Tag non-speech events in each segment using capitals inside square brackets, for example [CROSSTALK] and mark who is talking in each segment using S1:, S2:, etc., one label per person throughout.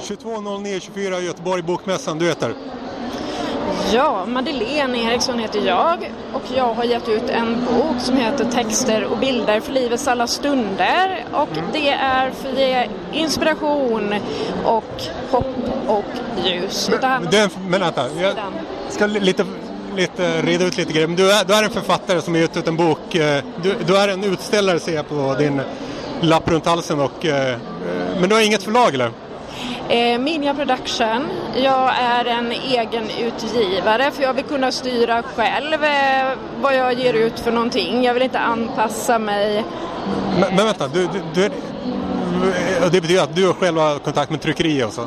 S1: 22.09.24 Göteborg Bokmässan, du heter?
S2: Ja, Madeleine Eriksson heter jag och jag har gett ut en bok som heter Texter och bilder för livets alla stunder och det är för att ge inspiration och hopp och ljus.
S1: Men, den, men vänta, jag ska lite, lite reda ut lite grejer. Men du är, du är en författare som har gett ut en bok. eh, Du, du är en utställare ser jag på din lapp runt halsen. Och, eh, men du har inget förlag eller?
S2: Eh, Minja Production. Jag är en egen utgivare för jag vill kunna styra själv eh, vad jag ger ut för någonting. Jag vill inte anpassa mig.
S1: Men, men vänta, du, du, du är, det betyder att du själv har kontakt med tryckerier och så?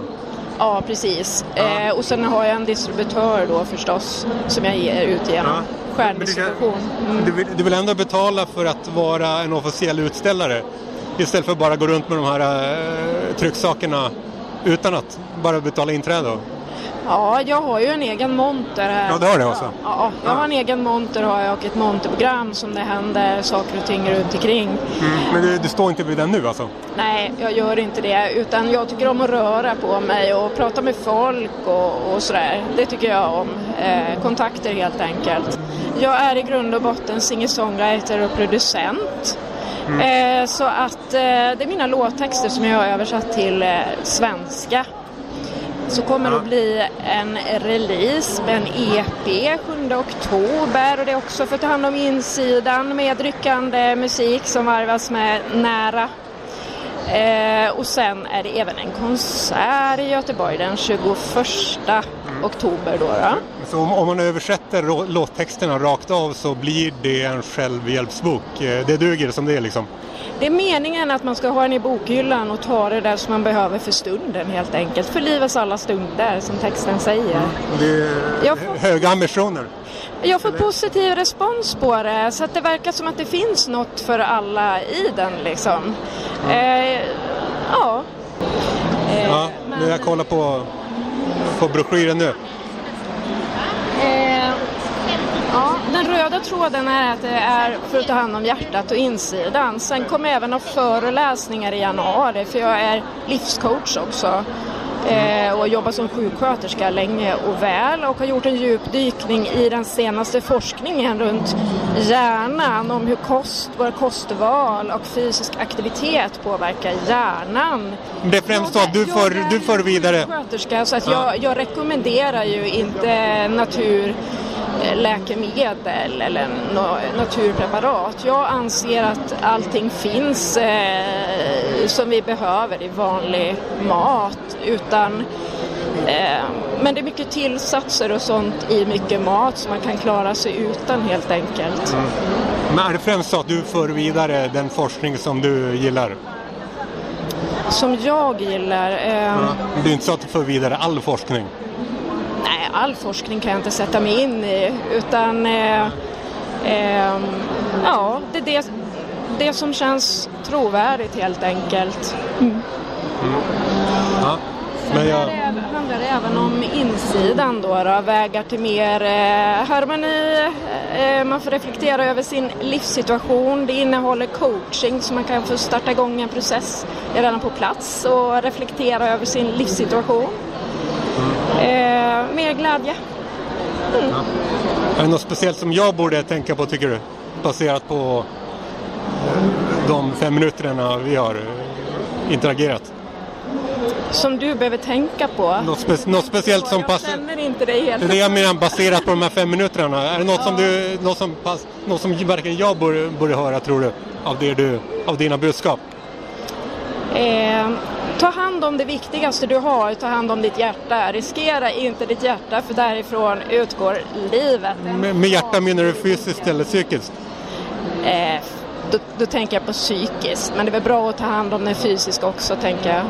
S2: Ja, precis. Eh, och sen har jag en distributör då förstås som jag ger ut genom stjärndistribution.
S1: Du, vill, du vill ändå betala för att vara en officiell utställare istället för att bara gå runt med de här eh, trycksakerna utan att bara betala inträde?
S2: Ja, jag har ju en egen monter här.
S1: Ja, det har du också.
S2: Ja, jag har en egen monter har jag och ett monterprogram som det händer saker och ting runt omkring.
S1: Mm. Men du, du står inte vid den nu alltså?
S2: Nej, jag gör inte det. Utan jag tycker om att röra på mig och prata med folk och, och sådär. Det tycker jag om. Eh, kontakter helt enkelt. Jag är i grund och botten singer-songwriter och producent. Eh, så att eh, det är mina låttexter som jag har översatt till eh, svenska. Så kommer det att bli en release med en EP 7 oktober och det är också för att ta hand om insidan med ryckande musik som varvas med nära. Eh, och sen är det även en konsert i Göteborg den 21 oktober då. då.
S1: Så om, om man översätter låttexterna rakt av så blir det en självhjälpsbok. Eh, Det duger som det är liksom.
S2: Det är meningen att man ska ha den i bokhyllan och ta det där som man behöver för stunden helt enkelt. För livets alla stunder som texten säger.
S1: Det är
S2: får-
S1: höga ambitioner.
S2: Jag får positiv respons på det så att det verkar som att det finns något för alla i den liksom. Eh, ja. Eh,
S1: Ja, men jag kollar på, på broschyren nu.
S2: Eh, ja, den röda tråden är att det är för att ta hand om hjärtat och insidan. Sen kommer jag även ha föreläsningar i januari för jag är livscoach också. Eh, och jobbar som sjuksköterska länge och väl och har gjort en djupdykning i den senaste forskningen runt hjärnan om hur kost, våra kostval och fysisk aktivitet påverkar hjärnan.
S1: Det är främst att du för, du för vidare.
S2: sjuksköterska så att
S1: Ja.
S2: jag, jag rekommenderar ju inte naturläkemedel eller naturpreparat. Jag anser att allting finns eh, som vi behöver i vanlig mat utan eh, men det är mycket tillsatser och sånt i mycket mat som man kan klara sig utan helt enkelt.
S1: Men är det främst så att du för vidare den forskning som du gillar?
S2: Som jag gillar. Eh,
S1: Det är inte så att du för vidare all forskning?
S2: All forskning kan jag inte sätta mig in i utan eh, eh, ja, det är det, det som känns trovärdigt helt enkelt.
S1: Ja. Men jag,
S2: Det handlar även om insidan då, då vägar till mer eh, harmoni, eh, man får reflektera över sin livssituation. Det innehåller coaching så man kan få starta igång en process redan på plats och reflektera över sin livssituation. Eh, mer glädje.
S1: är det något speciellt som jag borde tänka på tycker du? Baserat på eh, de fem minuterna vi har eh, interagerat.
S2: Som du behöver tänka på.
S1: Något, spe, något speciellt som
S2: jag
S1: passar?
S2: känner inte dig helt.
S1: Det är det jag menar baserat på de här fem minuterna. Är det något som, du, något som, pass, något som verkligen jag borde, borde höra tror du? Av, det du? av dina budskap?
S2: Eh, ta hand om det viktigaste du har, ta hand om ditt hjärta. Riskera inte ditt hjärta för därifrån utgår livet.
S1: Med, med hjärta menar du fysiskt eller psykiskt?
S2: Eh, då, då tänker jag på psykiskt, men det är väl bra att ta hand om det fysiska också tänker jag.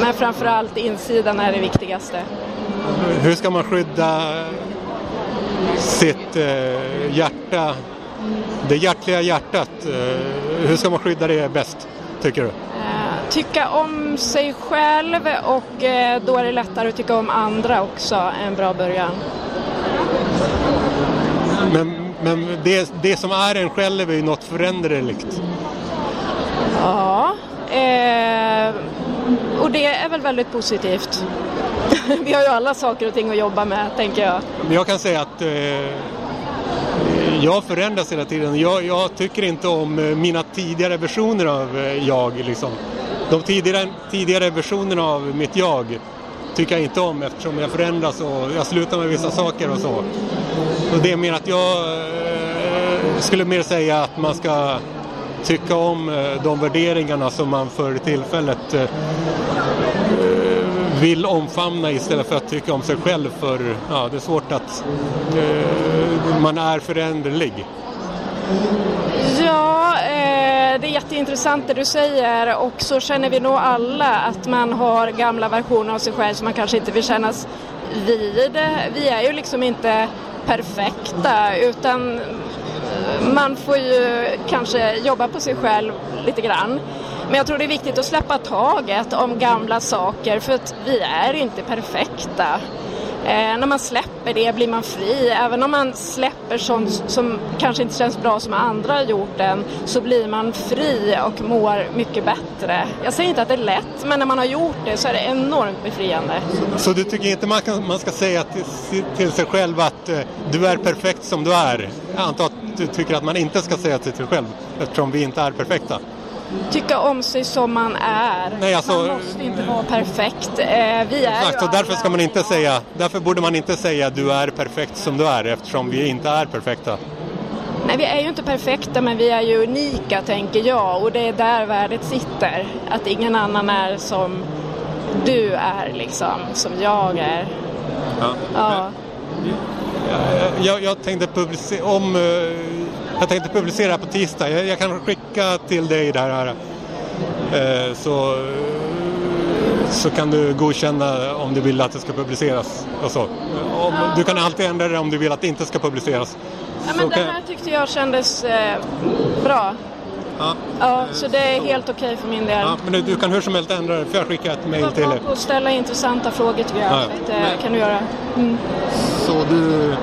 S2: Men framförallt insidan är det viktigaste.
S1: Hur ska man skydda sitt eh, hjärta, det hjärtliga hjärtat? Eh, hur ska man skydda det bäst, tycker du?
S2: Tycka om sig själv och eh, då är det lättare att tycka om andra också, en bra början.
S1: Men, men det, det som är en själv är ju något föränderligt.
S2: Ja, eh, och det är väl väldigt positivt. [LAUGHS] Vi har ju alla saker och ting att jobba med, tänker jag.
S1: Jag kan säga att eh, jag förändras hela tiden. Jag, jag, tycker inte om eh, mina tidigare versioner av eh, jag. Liksom. De tidigare, tidigare versionerna av mitt jag tycker jag inte om eftersom jag förändras och jag slutar med vissa saker och så. Och det är mer att jag eh, skulle mer säga att man ska tycka om eh, de värderingarna som man för tillfället eh, eh, vill omfamna istället för att tycka om sig själv för ja, det är svårt att eh, man är föränderlig.
S2: Eh, det är jätteintressant det du säger och så känner vi nog alla att man har gamla versioner av sig själv som man kanske inte vill kännas vid. Vi är ju liksom inte perfekta utan eh, man får ju kanske jobba på sig själv lite grann. Men jag tror det är viktigt att släppa taget om gamla saker för att vi är inte perfekta. Eh, när man släpper det blir man fri. Även om man släpper sånt som kanske inte känns bra som andra har gjort den så blir man fri och mår mycket bättre. Jag säger inte att det är lätt men när man har gjort det så är det enormt befriande.
S1: Så du tycker inte man, kan, man ska säga till, till sig själv att eh, du är perfekt som du är? Jag antar att du tycker att man inte ska säga till sig själv eftersom vi inte är perfekta?
S2: Tycka om sig som man är.
S1: Nej, alltså,
S2: man måste inte vara perfekt. Eh, vi är
S1: exakt, och därför ska man inte säga, därför borde man inte säga du är perfekt som du är eftersom vi inte är perfekta.
S2: Nej, vi är ju inte perfekta men vi är ju unika tänker jag och det är där värdet sitter. Att ingen annan är som du är liksom, som jag är.
S1: Ja. ja. Jag, jag, tänkte publicera om jag tänkte publicera på tisdag. Jag, jag kan skicka till dig det här. Eh, så, så kan du godkänna om du vill att det ska publiceras. Och så. Om, du kan alltid ändra det om du vill att det inte ska publiceras.
S2: Ja, men det här tyckte jag kändes eh, bra. Ja. ja, så det är helt okej okay för min del.
S1: Ja, men du, du, kan hur som helst ändra det, för jag skickar ett mejl till dig.
S2: Och ställa intressanta frågor tycker jag. Ja, ja. Det kan du göra. Mm.
S1: Så du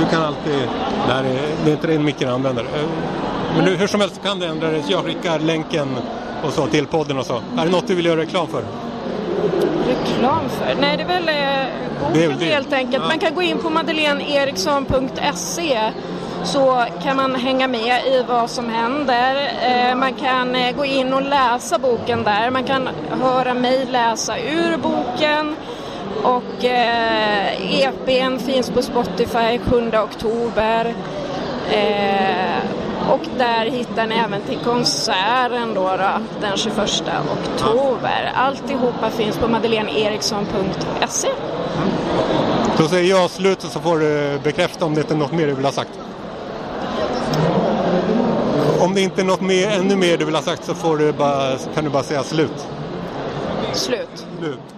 S1: du kan alltid, det, är, det är inte din mikroanvändare. Eh, men nu, hur som helst kan du ändra det. Jag skickar länken och så till podden och så. Är det något du vill göra reklam för?
S2: Reklam för? Nej, det är väl eh, Google helt enkelt. Ja. Man kan gå in på madeleineriksson.se så kan man hänga med i vad som händer. Eh, man kan eh, gå in och läsa boken där. Man kan höra mig läsa ur boken. Och eh, EPn finns på Spotify 7 oktober. Eh, och där hittar ni även till konserten då, då den 21 oktober. Alltihopa finns på madeleineriksson.se.
S1: Då säger jag slut och så får du bekräfta om det är något mer du vill ha sagt. Om det inte är något mer, ännu mer du vill ha sagt så får du bara, kan du bara säga slut.
S2: Slut.
S1: slut.